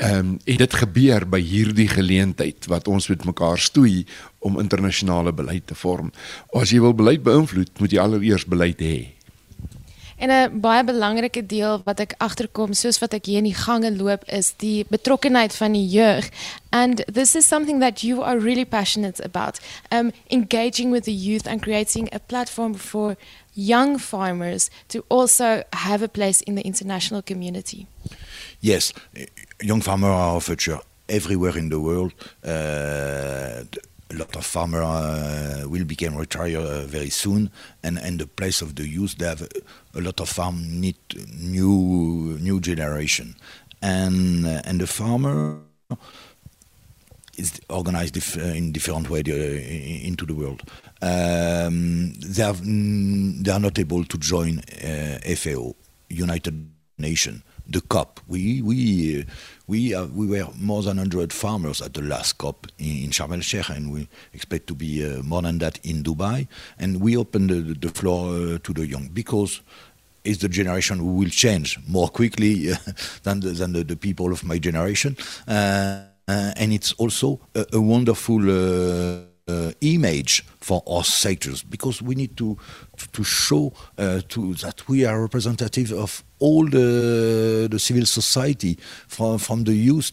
Ehm um, en dit gebeur by hierdie geleentheid wat ons met mekaar stoei om internasionale beleid te vorm. As jy wil beleid beïnvloed, moet jy allereers beleid hê. En 'n baie belangrike deel wat ek agterkom soos wat ek hier in die gange loop is die betrokkenheid van die jeug. And this is something that you are really passionate about. Um engaging with the youth and creating a platform for young farmers to also have a place in the international community. Yes, young farmers are our future everywhere in the world. Uh, a lot of farmers uh, will become retired uh, very soon, and and the place of the youth, they have a, lot of farm need new new generation, and uh, and the farmer is organized dif in different way uh, into the world. Um, they have they are not able to join uh, FAO, United Nations, the COP. We we we uh, we were more than 100 farmers at the last COP in, in Sharm el Sheikh, and we expect to be uh, more than that in Dubai. And we open the, the floor uh, to the young because it's the generation who will change more quickly uh, than the, than the, the, people of my generation, uh, uh, and it's also a, a wonderful uh, image for our sectors because we need to to, to show uh, to that we are representative of all the the civil society from from the youth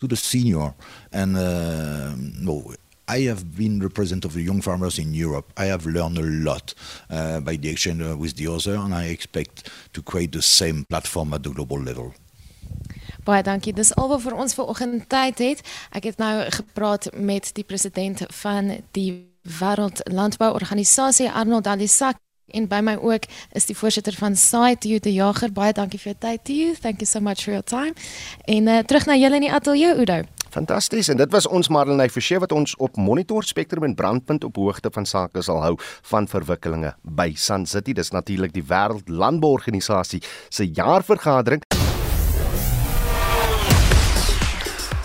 to the senior and uh, no I have been representative of the young farmers in Europe. I have learned a lot uh, by the exchange with the other, and I expect to create the same platform at the global level. Baie dankie. Dis albe vir ons vanoggend tyd het. Ek het nou gepraat met die president van die Wêreld Landbouorganisasie Arnold Alisak en by my ook is die voorsitter van You die Jager. Baie dankie vir jou tyd. You. Thank you so much for your time. En uh, terug na julle in die ateljee Udo. Fantasties en dit was ons Marlenae Forsie wat ons op Monitor Spectrum en Brandpunt op hoogte van sake sal hou van verwikkelinge by Sun City. Dis natuurlik die Wêreld Landbouorganisasie se jaarvergadering.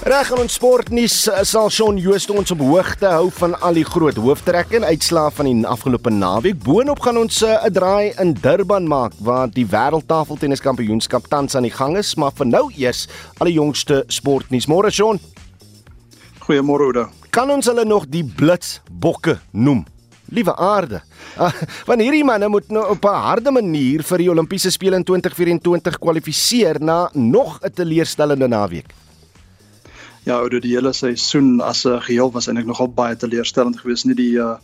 Reg in ons sportnuus eh, sal Shaun Joost ons op hoogte hou van al die groot hooftrekke en uitslae van die afgelope naweek. Boonop gaan ons eh, 'n draai in Durban maak waar die wêreldtafeltenniskampioenskap tans aan die gang is, maar vir nou eers al die jongste sportnuus. Môre Shaun. Goeiemôre Oude. Kan ons hulle nog die blitsbokke noem? Liewe aarde. Uh, want hierdie manne moet nou op 'n harde manier vir die Olimpiese spele in 2024 kwalifiseer na nog 'n teleurstellende naweek ja, oor die hele seisoen as 'n geheel was eintlik nogal baie teleurstellend geweest. Nie die uh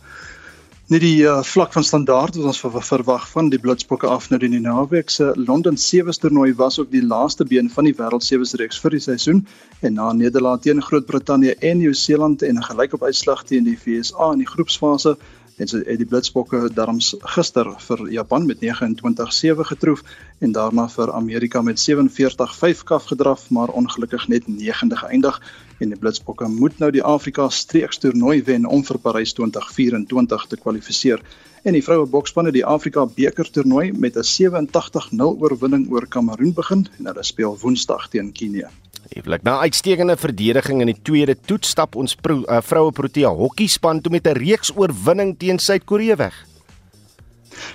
nie die uh, vlak van standaard wat ons ver verwag van die Blitsbokke af nou die naweek se London Sevens toernooi was ook die laaste been van die wêreld Sevens reeks vir die seisoen en na Nederland teen Groot-Brittanje en Nieu-Seeland en 'n gelykop uitslag teen die VSA in die groepsfase en sy het die Blitsbokke darms gister vir Japan met 29-7 getroof en daarna vir Amerika met 47-5 kaf gedraf maar ongelukkig net 9de geëindig. En die Blitsbokke moet nou die Afrika streekstoernooi wen om vir Parys 2024 te kwalifiseer. En die vroue boksspan het die Afrika beker toernooi met 'n 87-0 oorwinning oor Kameroen begin en hulle speel Woensdag teen Kenia Ewelik na uitstekende verdediging in die tweede toets stap ons pro, uh, vroue Protea hokkiespan toe met 'n reeks oorwinning teen Suid-Korea weg.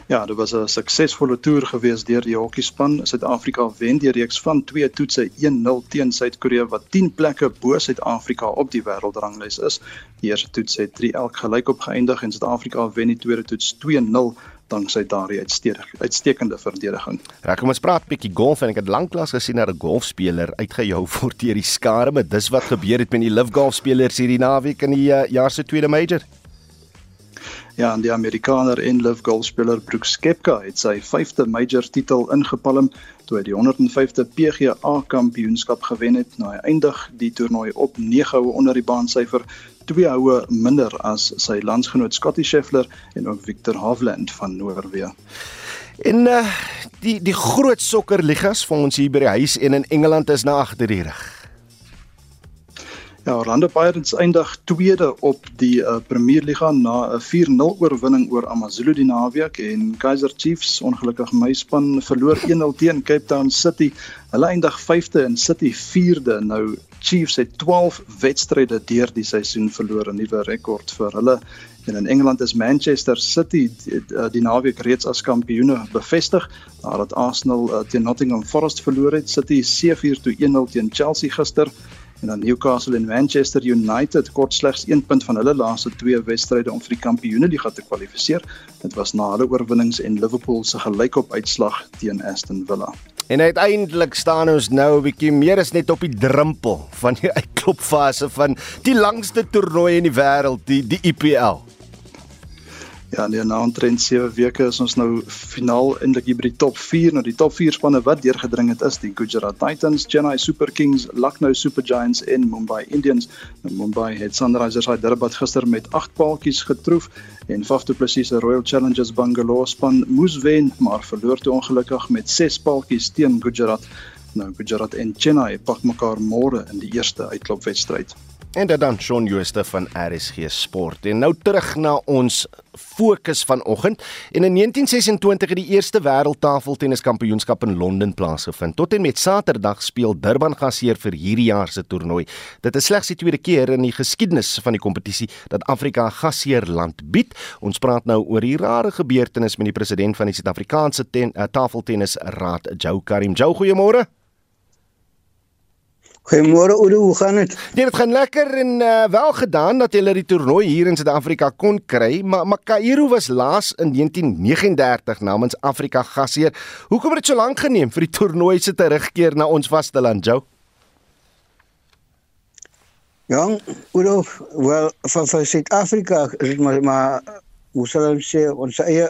Ja, dit was 'n suksesvolle toer gewees deur die hokkiespan. Suid-Afrika wen die reeks van 2 toetse 1-0 teen Suid-Korea wat 10 plekke bo Suid-Afrika op die wêreldranglys is. Die eerste toets het 3-1 gelyk op geëindig en Suid-Afrika wen die tweede toets 2-0 danksy daardie uitstekende verdediging. Ja, kom ons praat bietjie golf en ek het lanklaas gesien dat 'n golfspeler uitgehou word deur die skare, maar dis wat gebeur het met die Live Golf spelers hierdie naweek in die uh, jaar se tweede major. Ja, en die Amerikaner en live golfspeler Brooks Koepka het sy 5de major titel ingepalm toe hy die 105de PGA kampioenskap gewen het. Nou hy eindig die toernooi op 9 houe onder die baansyfer, twee houe minder as sy landsgenoot Scottie Scheffler en ook Victor Hovland van Noorwe. En uh, die die groot sokkerligas vir ons hier by die huis en in Engeland is nou agter die rug. Ja, Orlando Pirates eindig tweede op die uh, Premier Liga na 'n 4-0 oorwinning oor AmaZulu die naweek en Kaizer Chiefs, ongelukkig my span, verloor 1-0 teen Cape Town City. Hulle eindig 5de en City 4de. Nou Chiefs het 12 wedstryde deur die seisoen verloor, 'n nuwe rekord vir hulle. En in Engeland is Manchester City die, eh, die naweek reeds as kampioene bevestig nadat Arsenal uh, teen Nottingham Forest verloor het. City 7-4 toe 1-0 teen Chelsea gister en dan Newcastle en Manchester United kort slegs 1 punt van hulle laaste twee wedstryde om vir die Kampioenligga te kwalifiseer. Dit was na hulle oorwinnings en Liverpool se gelykop uitslag teen Aston Villa. En uiteindelik staan ons nou 'n bietjie meer as net op die drempel van die uitklopfase van die langste toernooi in die wêreld, die die IPL. Ja, nee, na omtrent 7 weke is ons nou finaal eintlik hier by die top 4. Nou die top 4 spanne wat deurgedring het is die Gujarat Titans, Chennai Super Kings, Lucknow Super Giants en Mumbai Indians. Nou Mumbai het Sunrisers Hyderabad gister met 8 paaltjies getroof en Faf du Plessis se Royal Challengers Bangalore span moes wen, maar verloor toe ongelukkig met 6 paaltjies teen Gujarat. Nou Gujarat en Chennai pak mekaar môre in die eerste uitklopwedstryd. En dit dan Shaun Jooste van RSG Sport. En nou terug na ons fokus vanoggend. En in 1926 het die eerste wêreldtafeltenniskampioenskap in Londen plaasgevind. Tot en met Saterdag speel Durban gasheer vir hierdie jaar se toernooi. Dit is slegs die tweede keer in die geskiedenis van die kompetisie dat Afrika gasheer land bied. Ons praat nou oor die rare gebeurtenis met die president van die Suid-Afrikaanse uh, Tafeltennisraad, Joe Karim. Joe, goeiemôre. Goeiemôre Oudo, hoe gaan dit? Nee, dit gaan lekker en uh, wel gedaan dat hulle die toernooi hier in Suid-Afrika kon kry, maar maar Kaïro was laas in 1939 namens Afrika gasheer. Hoekom het dit so lank geneem vir die toernooi se terugkeer na ons vasteland, Jou? Ja, Oudo, wel van van Suid-Afrika is dit maar maar hoe sal ons sê ons eie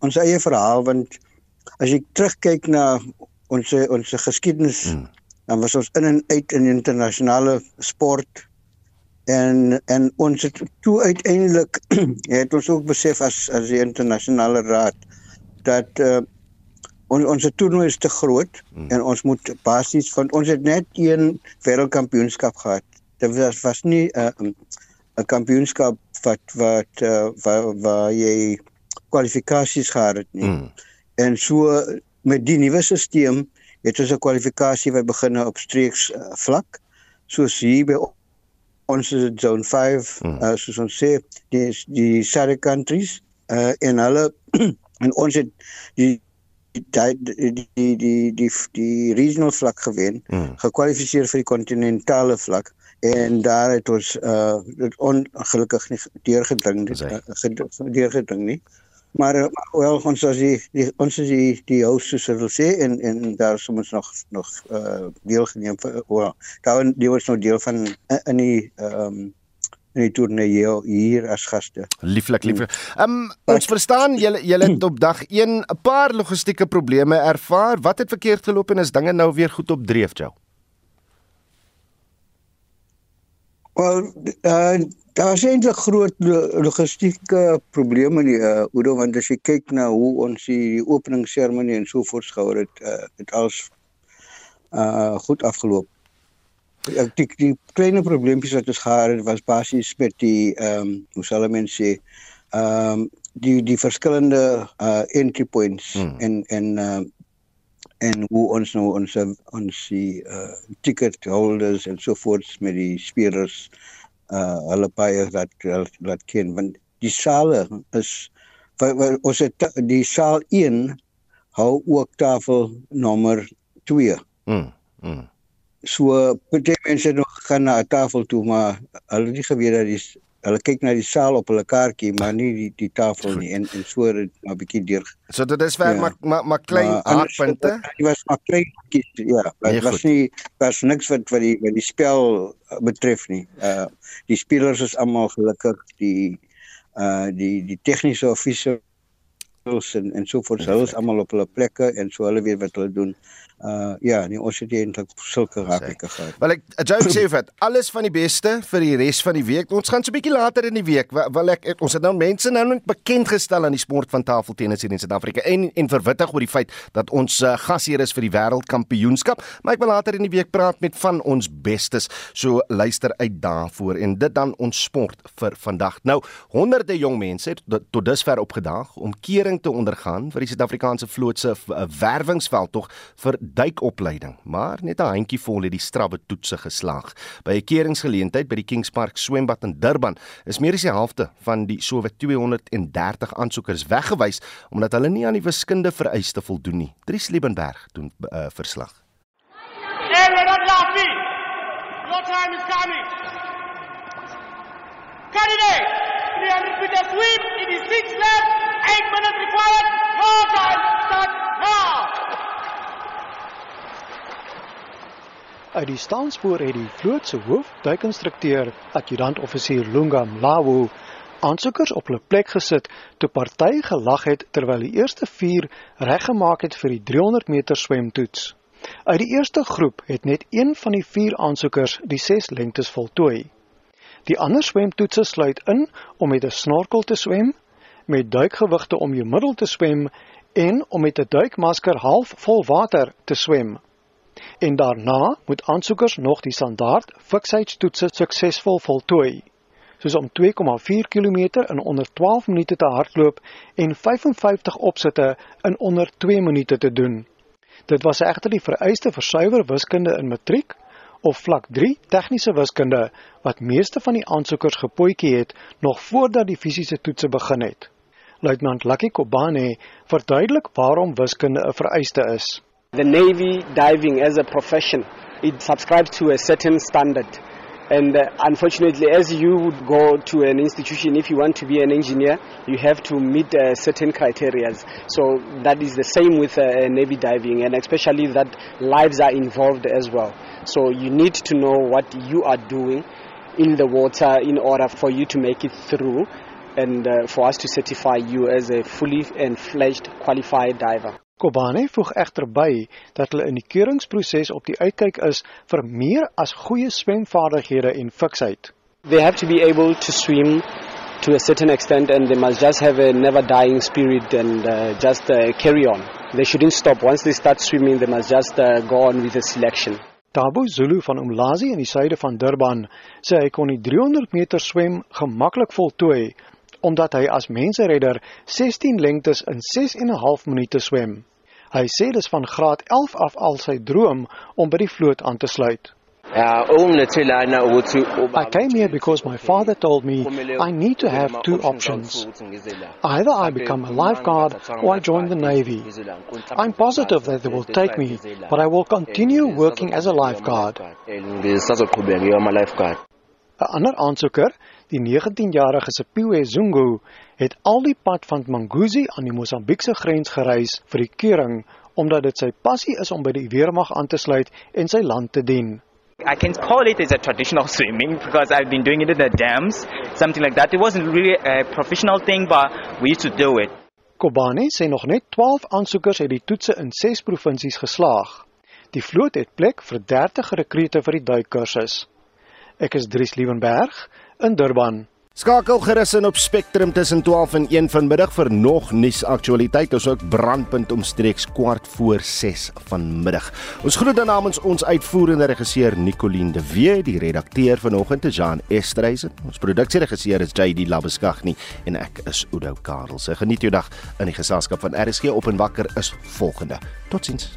ons eie verhaal want as jy terugkyk na ons ons geskiedenis hmm dan was ons in en uit in internasionale sport en en ons het toe uiteindelik het ons ook besef as as die internasionale raad dat uh, ons ons toernooi is te groot hmm. en ons moet basies van ons het net een wêreldkampioenskap gehad dit was was nie 'n uh, 'n kampioenskap wat wat uh, waar, waar jy kwalifikasies gehad het nie hmm. en so met die nuwe stelsel het ons 'n kwalifikasie wat begin op streeks uh, vlak soos hier by ons is zone 5 hmm. uh, soos ons sê die die SADC countries uh, en hulle en ons het die die die die die die, die regional vlak gewen hmm. gekwalifiseer vir die kontinentale vlak en daar het ons uh ongelukkig nie deurgedring deurgedring nie maar uh, wel ons as die, die ons is die die host soos hulle sê en en daar is ons nog nog uh deelgeneem vir well, daar die was nog deel van uh, in die ehm um, in die toernooi hier as gaste. Lieflik, lieflik. Ehm um, ons verstaan julle julle het op dag 1 'n paar logistieke probleme ervaar. Wat het verkeerd geloop en is dinge nou weer goed op dreef, jou? Wel, uh Daar is eintlik groot logistieke probleme nie, uh, Udo, want as jy kyk na hoe ons die openingsseremonie en so voortgehou het, uh, het alles uh goed afgeloop. Ek dink die kleine probleempies wat ons gehad het was basies met die ehm um, hoe sal mense sê ehm um, die die verskillende uh entry points hmm. en en uh en hoe ons nou ons ons die uh ticket holders en so voort met die spelers uh hulle baie dat laat ken want die sale is ons het die saal 1 hou ook tafel nommer 2. Mm. mm. So baie mense nog gaan na 'n tafel toe maar hulle het nie geweet dat die hulle kyk na die saal op hulle kaartjie maar nie die die tafel nie en en so 'n bietjie deur. So dit is ver ja. maar maar maar klein haakpunte. Dit was maar klein kies ja, dit nee, was nie was niks wat wat die wat die spel betref nie. Uh die spelers is almal gelukkig die uh die die tegniese offisiers en en so voort hulle is almal op hulle plekke en so hulle weet wat hulle doen uh ja, nee, ons het eintlik sulke rakke gehad. Wel ek 'n joke sê vir alles van die beste vir die res van die week. Ons gaan so 'n bietjie later in die week. Wel ek ons het nou mense nou net bekend gestel aan die sport van tafeltennis hier in Suid-Afrika en en verwittig oor die feit dat ons uh, gasheer is vir die wêreldkampioenskap. Maar ek wil later in die week praat met van ons bestes. So luister uit daarvoor en dit dan ons sport vir vandag. Nou, honderde jong mense het tot dusver opgedaag om kering te ondergaan vir die Suid-Afrikaanse vloot se werwingsveld tog vir duikopleiding, maar net 'n handjie vol het die strawwe toetse geslaag. By 'n keringsgeleentheid by die Kings Park swembad in Durban is meer as die helfte van die sowat 230 aansoekers weggewys omdat hulle nie aan die wiskunde vereiste voldoen nie. Dries Liebenberg doen uh, verslag. Hey, we're not laughing. Your time is coming. Candidate, 300 meter swim, it is 6 left, 8 minutes required, your time starts now. Uit die staanspoor het die vloot se hoofduikinstrukteur, adjutant-offisier Lunga Mlawu, aansoekers op hulle plek gesit toe party gelag het terwyl die eerste 4 reggemaak het vir die 300 meter swemtoets. Uit die eerste groep het net een van die 4 aansoekers die 6 lengtes voltooi. Die ander swemtoetse sluit in om met 'n snorkel te swem, met duikgewigte om jou middel te swem en om met 'n duikmasker half vol water te swem en daarna moet aansoekers nog die standaard fiksheidstoetse suksesvol voltooi soos om 2,4 km in onder 12 minute te hardloop en 55 opsitte in onder 2 minute te doen. Dit was egter die vereiste vir suiwer wiskunde in matriek of vlak 3 tegniese wiskunde wat meeste van die aansoekers gepootjie het nog voordat die fisiese toetse begin het. Luitenant Lucky Kobane verduidelik waarom wiskunde 'n vereiste is. The Navy diving as a profession, it subscribes to a certain standard. And uh, unfortunately, as you would go to an institution, if you want to be an engineer, you have to meet uh, certain criteria. So that is the same with uh, Navy diving, and especially that lives are involved as well. So you need to know what you are doing in the water in order for you to make it through and uh, for us to certify you as a fully and fledged qualified diver. Kobane voeg egter by dat hulle in die keuringsproses op die uitkyk is vir meer as goeie swemvaardighede en fiksheid. They have to be able to swim to a certain extent and they must just have a never dying spirit and uh, just uh, carry on. They shouldn't stop once they start swimming they must just uh, go on with the selection. Tabo Zulu van Umlazi in die suide van Durban sê hy kon die 300 meter swem gemaklik voltooi omdat hy as menseredder 16 lengtes in 6 en 'n half minute swem. Hy sê dis van graad 11 af al sy droom om by die vloot aan te sluit. I came here because my father told me I need to have two options. Either I become a lifeguard or I join the Navy. I'm positive that they will take me, but I will continue working as a lifeguard. 'n Ander aansoeker, die 19-jarige Sepiwe Zungu, het al die pad van Manguzi aan die Mosambiekse grens gereis vir die keuring omdat dit sy passie is om by die weermag aan te sluit en sy land te dien. I can call it as a traditional swimming because I've been doing it in the dams, something like that. It wasn't really a professional thing, but we used to do it. Kobane sê nog net 12 aansoekers het die toetse in 6 provinsies geslaag. Die vloot het plek vir 30 rekrute vir die duikkursus. Ek is Dries Liebenberg in Durban. Skakel gerus in op Spectrum tussen 12 en 1 vanmiddag vir nog nuus aktualiteit. Ons ook brandpunt omstreeks kwart voor 6 vanmiddag. Ons groet dan namens ons uitvoerende regisseur Nicoline de Wee, die redakteur vanoggend te Jean Estreisen. Ons produksieregisseur is JD Labeskagni en ek is Udo Karelse. Geniet jou dag in die geselskap van RSG op en wakker is volgende. Totsiens.